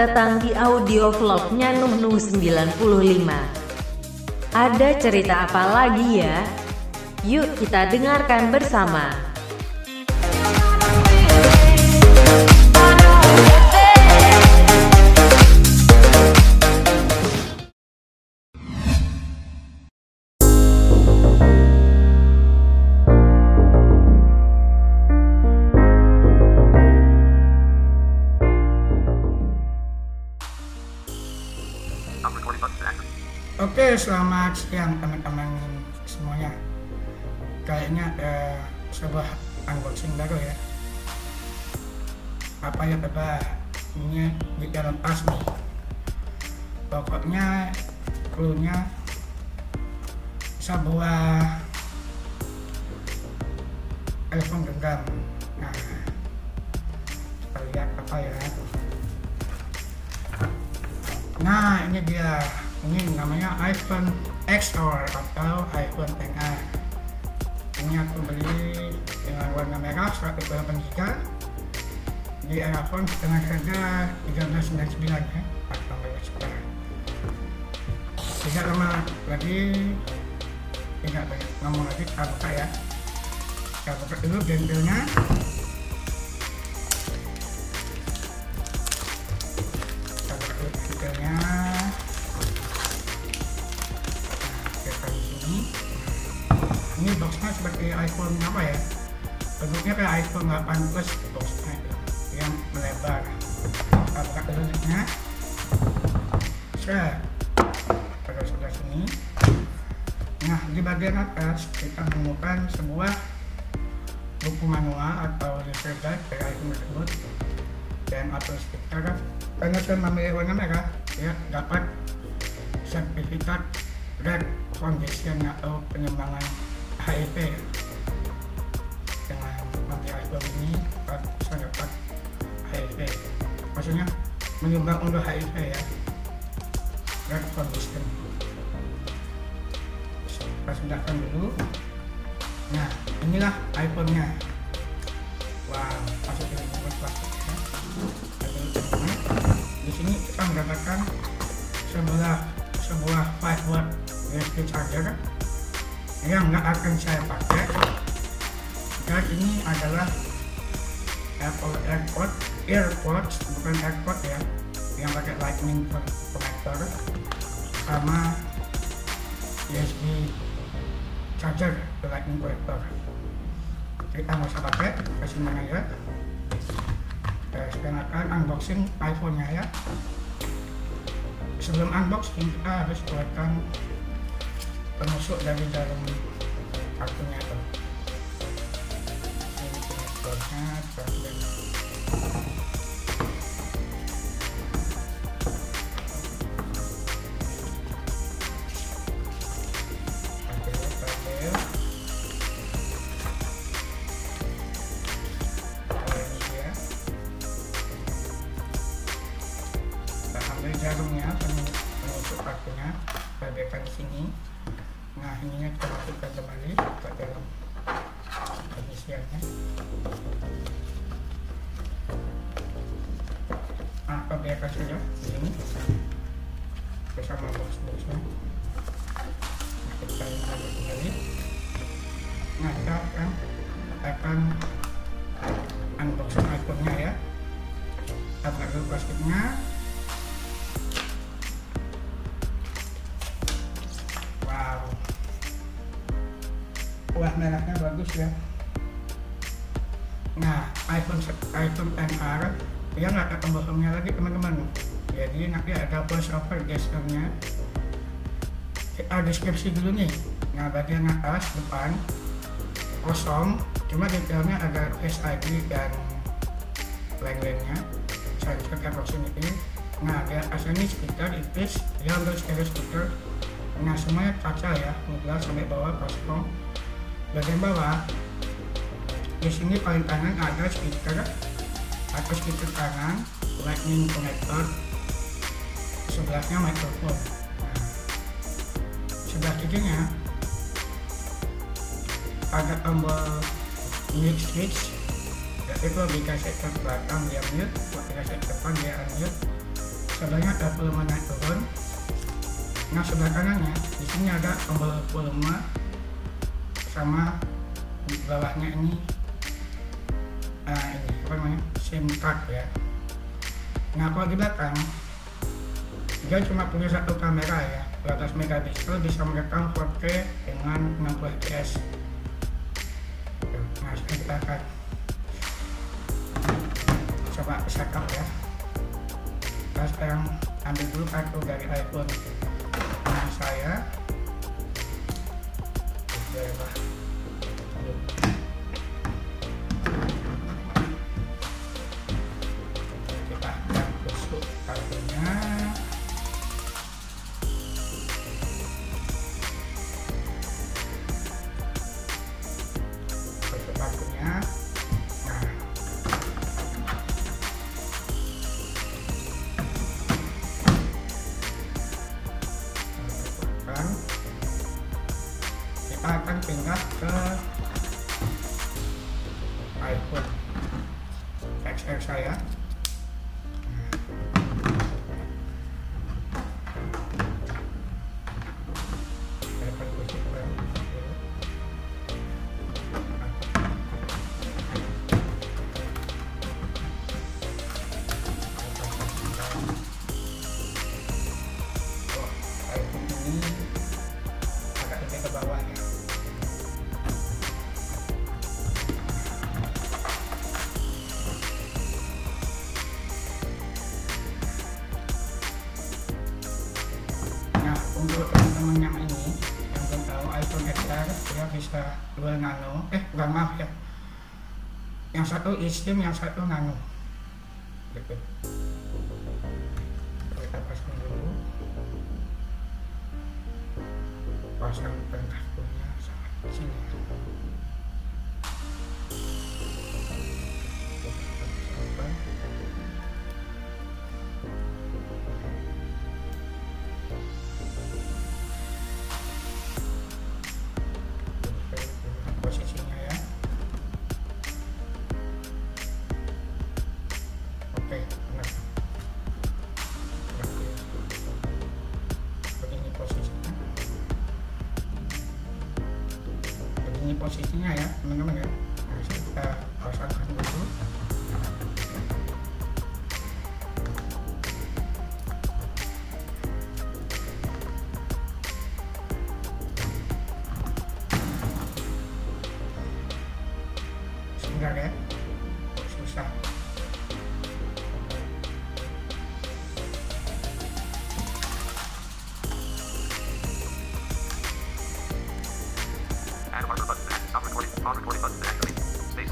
Datang di audio vlognya Nuh 95 Ada cerita apa lagi ya? Yuk kita dengarkan bersama Oke, selamat siang teman-teman semuanya. Kayaknya ada sebuah unboxing baru ya. Apa ya Bapak? Ini di dalam tas nih. Pokoknya clue-nya sebuah telepon genggam. Nah, kita lihat apa ya. Nah, ini dia ini namanya iPhone XR atau iPhone XR ini aku beli dengan warna merah 128 GB di iPhone dengan harga 1399 ya. Tidak lama lagi tidak banyak ngomong lagi kita buka ya. Kita buka dulu bentilnya seperti iPhone apa ya? Bentuknya kayak iPhone 8 plus itu yang melebar. Kita buka dulu netnya set. Pada sebelah sini. Nah di bagian atas kita menemukan sebuah buku manual atau user guide dari iPhone tersebut. Dan atau stiker karena saya memilih warna merah ya dapat sertifikat red foundation atau pengembangan HIV dengan mati iPhone ini bisa dapat HIV maksudnya menyumbang untuk HIV ya. Red foundation. Kita sudahkan dulu. Nah inilah iPhone nya wow masukin bungkus plastiknya di sini kita mendapatkan sebelah sebuah 5 watt USB charger yang nggak akan saya pakai. Dan ini adalah Apple AirPod AirPods bukan AirPod ya yang pakai Lightning connector sama USB charger ke Lightning connector. Kita nggak usah pakai kasih mana ya. Sekarang unboxing iPhone nya ya. Sebelum unboxing kita harus keluarkan penusuk dari dalam kartunya itu ini konektornya bagian nah kita akan akan unboxing iPhone nya ya kita dulu plastiknya wah merahnya bagus ya. Nah iPhone iPhone XR dia nggak ada tombolnya lagi teman-teman. Jadi nanti ada voice over gesturnya kita deskripsi dulu nih. Nah bagian atas depan kosong cuma detailnya ada Face ID dan lain-lainnya. Sensor proximity nah di atas ini speaker ipis dia untuk stereo speaker nah semuanya kaca ya 12 sampai bawah kosong. Bagian bawah di sini paling kanan ada speaker atau speaker kanan lightning connector. Sebelahnya mikrofon. Nah, sebelah kirinya ada tombol switch itu dikasih ke belakang dia mute. Dikasih ke depan dia unmute sebanyak 20 menit turun. Nah sebelah kanannya di sini ada tombol volume sama di bawahnya ini. Uh, ini apa namanya? Sim card ya. Nah kalau di belakang dia cuma punya satu kamera ya. 12 megapiksel bisa merekam 4K dengan 60 fps kita akan coba setup ya. Kita sekarang ambil dulu kartu dari iPhone. Nah saya. Oke, nano eh bukan maaf ya. Yang satu eSIM yang satu nano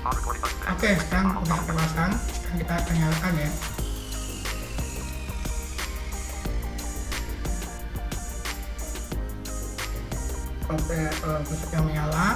Oke, sekarang udah terpasang. Sekarang kita akan nyalakan ya. Oke, kalau musiknya menyala.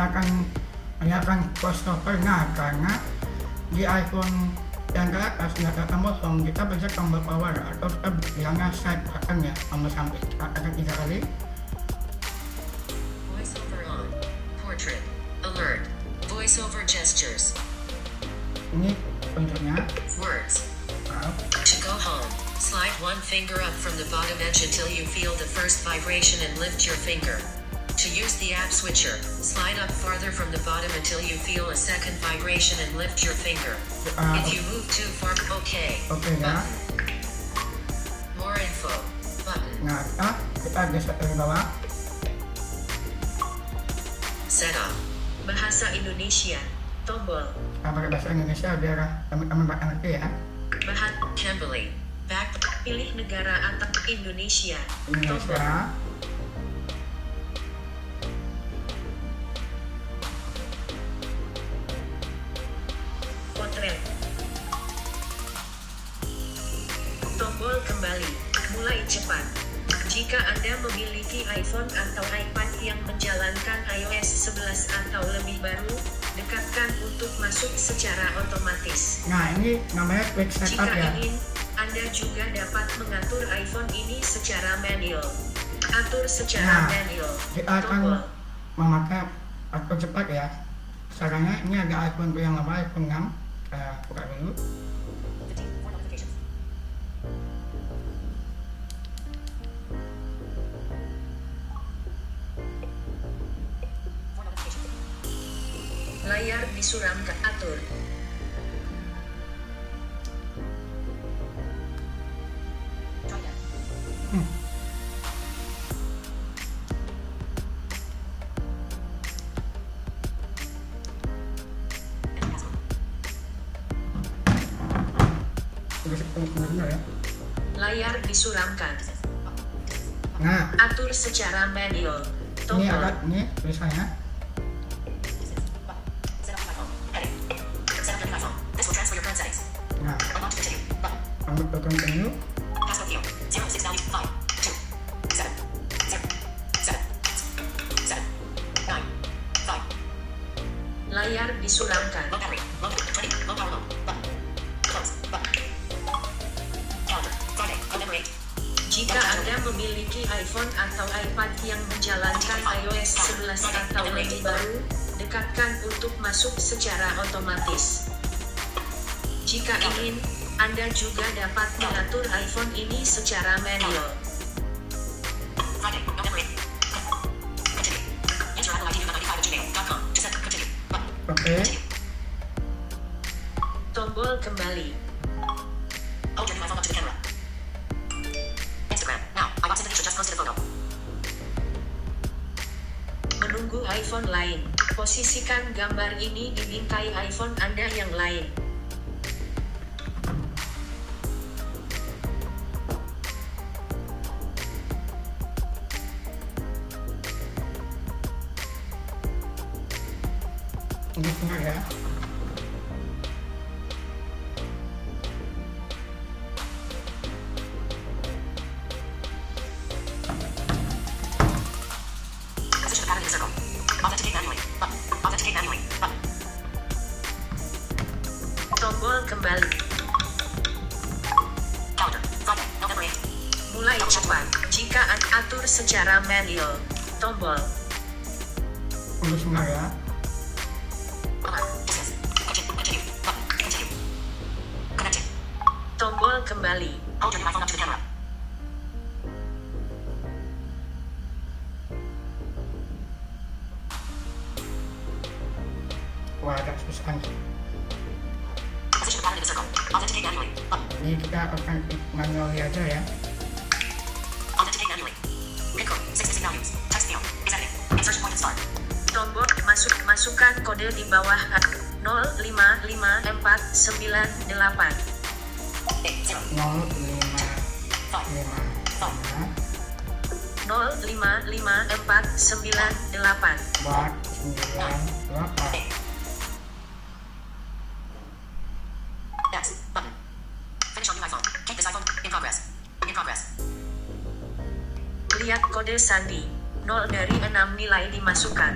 Akan menyalakan crossover. Nah, karena di iPhone yang ke atas nggak ada tombol home, kita bisa tombol power atau kita bilangnya side button ya, tombol sampai kita akan tiga kali. Voiceover on. Portrait. Alert. Voiceover gestures. Ini bentuknya. Words. To go home. Slide one finger up from the bottom edge until you feel the first vibration and lift your finger. To use the app switcher, slide up farther from the bottom until you feel a second vibration and lift your finger. Ah, If you move too far, okay. Oke ya. More info. Button. Nah, ah, kita kita ke bawah. Setup. Bahasa Indonesia. Tombol. Kita pakai bahasa Indonesia biar ah, teman-teman pada ngerti ya. Bahan Kimberly. Back. Pilih negara atau Indonesia. Tombol. Indonesia. Potret. Masuk secara otomatis. Nah ini namanya quick setup Jika ya. ingin, Anda juga dapat mengatur iPhone ini secara manual. Atur secara Nah, manual. Kita akan memakai atur cepat ya. Caranya ini ada iPhone yang lama iPhone 6. Kita buka dulu. Layar disuram ke atur. Hmm. Layar disuramkan. Nah, Atur secara manual. ini Tombol. agak ini tulisannya. Jika Anda memiliki iPhone atau iPad yang menjalankan iOS 11 atau lebih baru, dekatkan untuk masuk secara otomatis. Jika ingin, Anda juga dapat mengatur iPhone ini secara manual. Tombol Benar ya. Wah, agak susah nih. Ini kita akan klik aja ya. Tombol masuk masukkan kode di bawah 055498. 0, 5, 5, 055498. 4, 9, 8. Lihat kode sandi. 0 dari 6 nilai dimasukkan.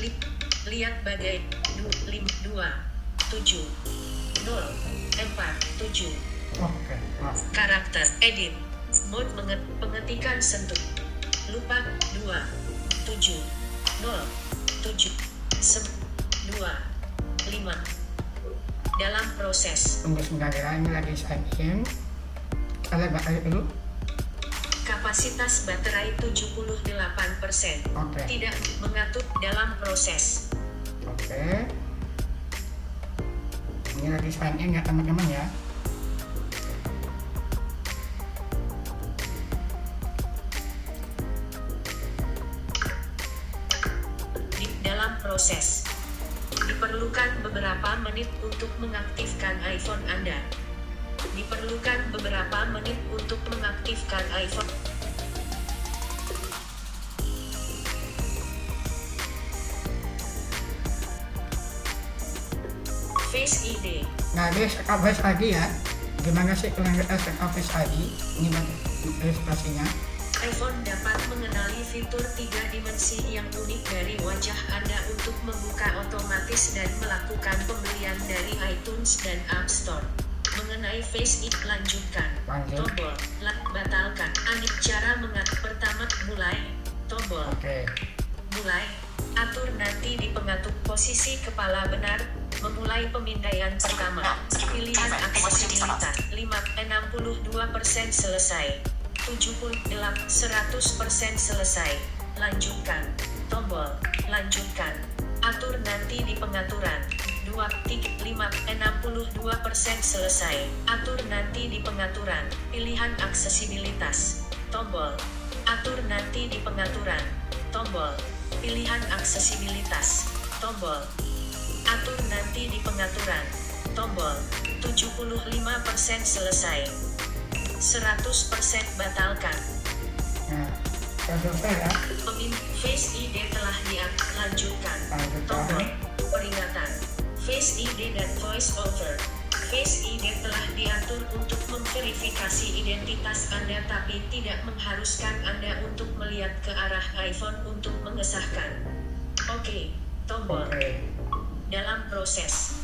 Li- lihat bagai 2, 7, 0, 4, 7. Oke, maaf. Karakter edit. Mode pengetikan sentuh. Lupa 2, 7, 0, 7, 2, 5. Dalam proses. Tunggu sebentar ya, ini lagi sign in. Kita lihat baterai dulu. Kapasitas baterai 78%. Oke, Tidak mengatur dalam proses. oke. Ini lagi sign in ya teman-teman ya. Di dalam proses. Diperlukan beberapa menit untuk mengaktifkan iPhone Anda. Diperlukan beberapa menit untuk mengaktifkan iPhone. Face ID. Nah, setup Face ID ya. Gimana sih kita setup Face ID? Ini bang- ilustrasinya iPhone dapat mengenali fitur tiga dimensi yang unik dari wajah Anda untuk membuka otomatis dan melakukan pembelian dari iTunes dan App Store. Mengenai Face ID, lanjutkan. Lanjut. Tombol, batalkan. Anik cara mengatur pertama, mulai. Tombol, oke mulai. Atur nanti di pengatur posisi kepala benar. Memulai pemindaian pertama. Pilihan aksesibilitas 5, 62% selesai. 78, 100% selesai. Lanjutkan. Tombol, lanjutkan. Atur nanti di pengaturan. 2, 3, 5, 62% selesai. Atur nanti di pengaturan. Pilihan aksesibilitas. Tombol. Atur nanti di pengaturan. Tombol. Pilihan aksesibilitas. Tombol. Atur nanti di pengaturan. Tombol. 75% selesai. 100% batalkan. nah selesai ya Pemin Face ID telah dilanjutkan. Lanjutkan. Tombol peringatan. Face ID dan Voice Over. Face ID telah diatur untuk memverifikasi identitas Anda tapi tidak mengharuskan Anda untuk melihat ke arah iPhone untuk mengesahkan. Oke, tombol oke dalam proses.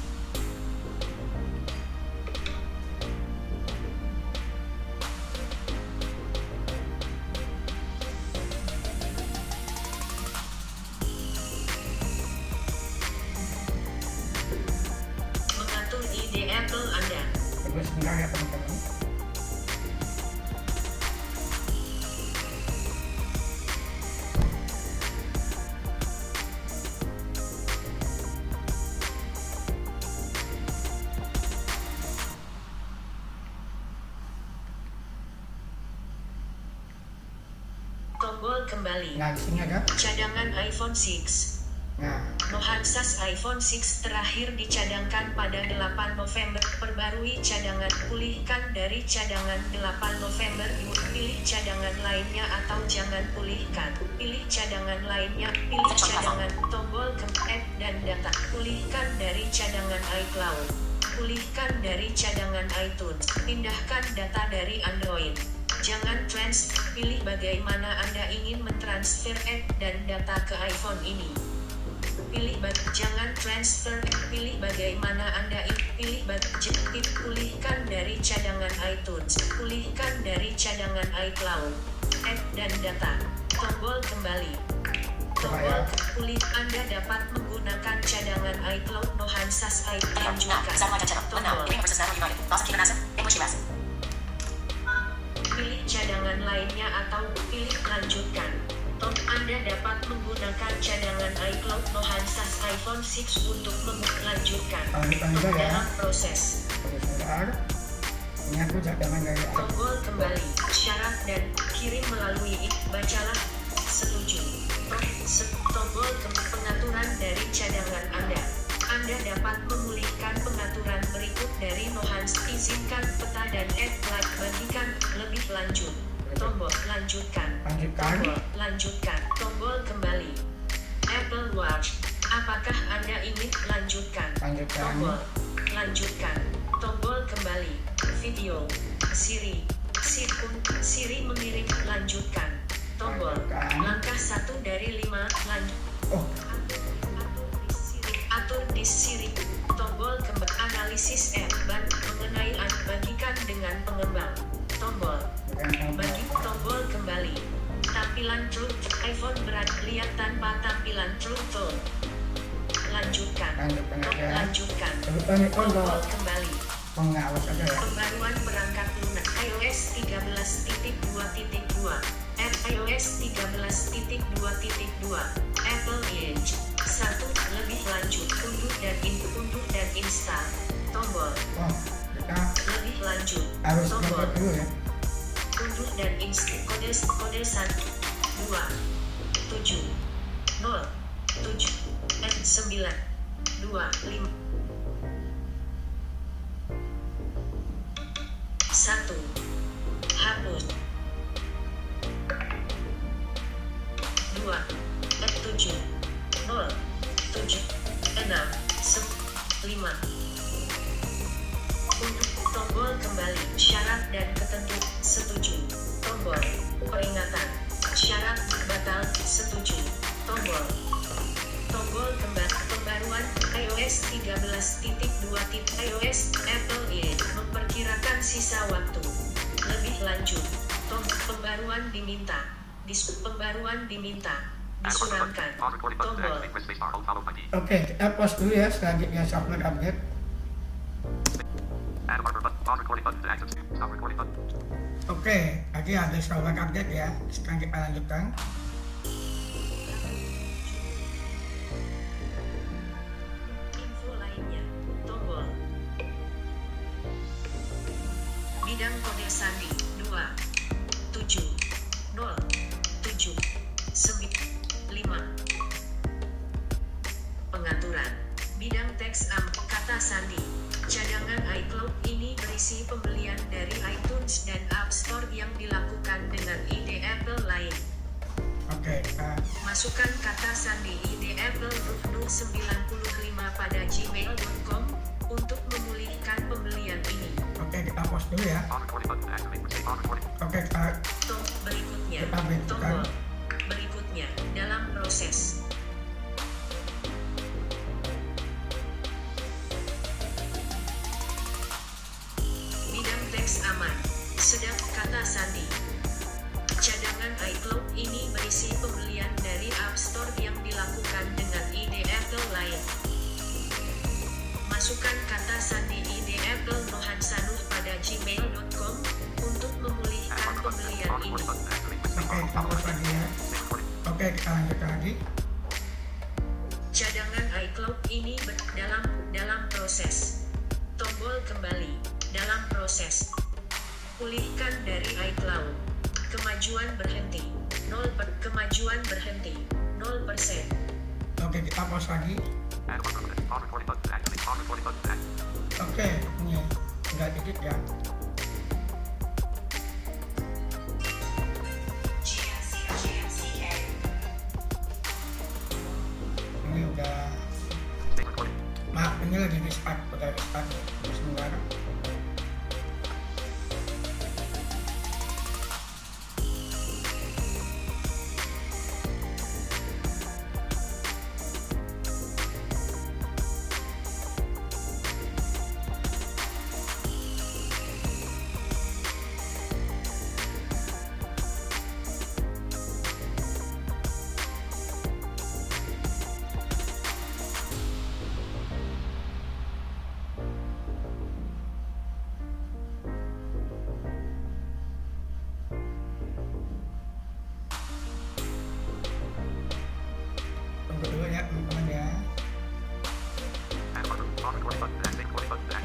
Kembali. nah Cadangan iPhone 6. nah Mohansas iPhone 6 terakhir dicadangkan pada 8 November. Perbarui cadangan, pulihkan dari cadangan 8 November. Pilih cadangan lainnya atau jangan pulihkan. Pilih cadangan lainnya, pilih cadangan, tombol ke app dan data. Pulihkan dari cadangan iCloud. Pulihkan dari cadangan iTunes. Pindahkan data dari Android. Jangan trans, pilih bagaimana Anda ingin mentransfer app dan data ke iPhone ini. Pilih bag jangan transfer pilih bagaimana anda ingin pilih bag pulihkan dari cadangan iTunes pulihkan dari cadangan iCloud app dan data. Tombol kembali. Tombol pulih anda dapat menggunakan cadangan iCloud Nohansas iCloud lanjutkan tombol pilih cadangan lainnya atau pilih lanjutkan. Tom, Anda dapat menggunakan cadangan iCloud Nohansas iPhone 6 untuk melanjutkan. ya Dalam proses. tunggu sebentar ini aku cadangan dari app Tombol kembali. Syarat dan kirim melalui it. Bacalah. Setuju. Tom, se- tombol pengaturan dari cadangan Anda. Anda dapat memulihkan pengaturan berikut dari Nohans. Izinkan peta dan add like bagikan lebih lanjut. Tombol lanjutkan. lanjutkan Tombol lanjutkan. Tombol kembali. Apple Watch. Apakah Anda ingin lanjutkan? lanjutkan Tombol lanjutkan. Tombol kembali. Video. Siri. Sirkun. Siri mengirim lanjutkan. Tombol. Lanjutkan. Langkah satu dari lima lanjut. oh Atur di Siri. Tombol kembali. Analisis app. Ban mengenai app. Bagikan dengan pengembang. Tombol. Bagi tombol kembali. Tampilan True iPhone berat lihat tanpa tampilan True Tone. Lanjutkan. aja lanjutkan. Tombol kembali. pengawas ya Pembaruan perangkat lunak iOS 13.2.2. App iOS 13.2.2. Apple Edge. 1. Lebih lanjut. Unduh dan in, unduh dan install. Tombol. oh kita Lebih lanjut. harus Tombol. dulu ya unduh dan install kode kode 1 2 7 0 7 eh 9 2 5 1 hapus 2 eh 7 0 7 6 5 untuk tombol kembali syarat dan ketentuan setuju tombol peringatan syarat batal setuju tombol tombol kembar pembaruan iOS 13.2. iOS Apple ini memperkirakan sisa waktu lebih lanjut tombol pembaruan diminta dis pembaruan diminta Tombol. Oke, kita pause dulu ya selanjutnya software update. Oke, tadi ada software update ya. Sekarang kita lanjutkan. Info lainnya, tombol. Bidang kode sandi 2 7 Sedap kata sandi. Cadangan iCloud ini berisi pembelian dari App Store yang dilakukan dengan ide Apple lain. Masukkan kata sandi ide Apple Nohan Sanuh pada gmail.com untuk memulihkan pembelian ini. oke kita lagi ya. Oke, kita lanjutkan lagi. Cadangan iCloud ini dalam dalam proses. Tombol kembali dalam proses. Pulihkan dari iCloud. Kemajuan berhenti. 0 per, kemajuan berhenti. 0%. Oke, kita pause lagi. Add a marker button. Pause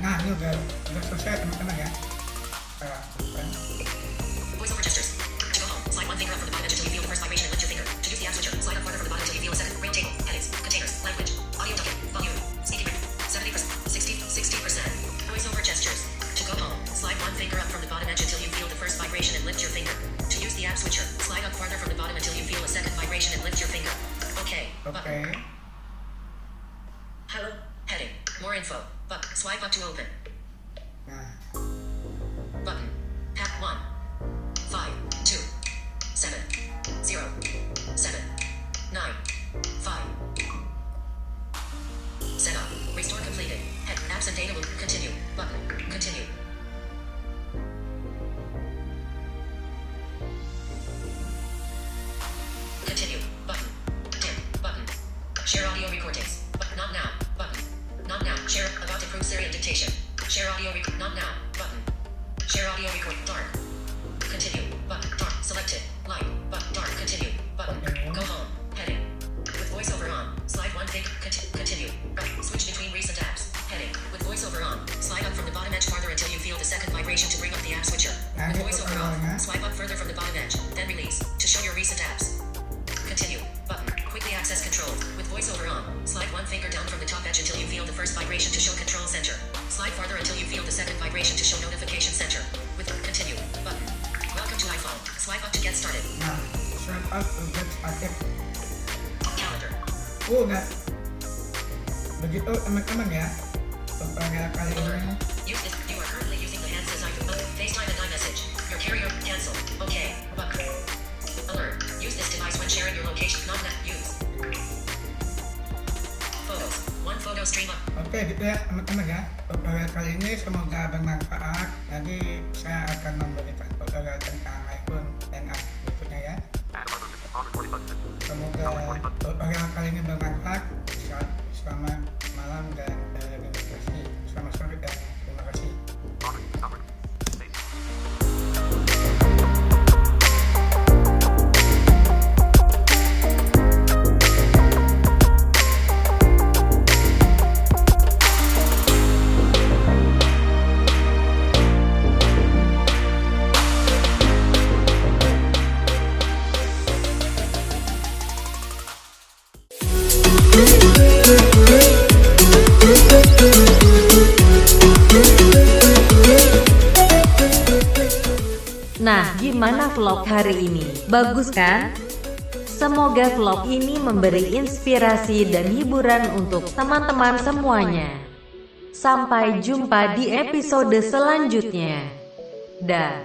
nah ini udah udah selesai teman-teman ya kita lakukan Voice over gestures. To go home, slide one finger up from the bottom edge until you feel the first vibration and lift your finger. To use the app switcher, slide up farther from the bottom until you feel a second. Round table, headings, containers, language, audio docket, volume, speaking rate, 70%, 60, 60%. Voice over gestures. To go home, slide one finger up from the bottom edge until you feel the first vibration and lift your finger. To use the app switcher, slide up farther from the bottom until you feel a second vibration and lift your finger. Okay. Button. Swipe up to get started. nah swipe up to get started Calendar. oh begitu teman-teman ya pada kali ini Use this. You are currently using the hand size icon. Button. FaceTime and iMessage. Your carrier. Cancel. Okay. Button. Alert. Use this device when sharing your location. Not that. Use. Photos. One photo stream up. Oke gitu ya teman-teman ya tutorial kali ini semoga bermanfaat nanti saya akan memberikan tutorial tentang iPhone 10 berikutnya ya. Semoga tutorial kali ini bermanfaat Sel- selamat malam dan terima kasih selamat sore dan vlog hari ini? Bagus kan? Semoga vlog ini memberi inspirasi dan hiburan untuk teman-teman semuanya. Sampai jumpa di episode selanjutnya. Dah.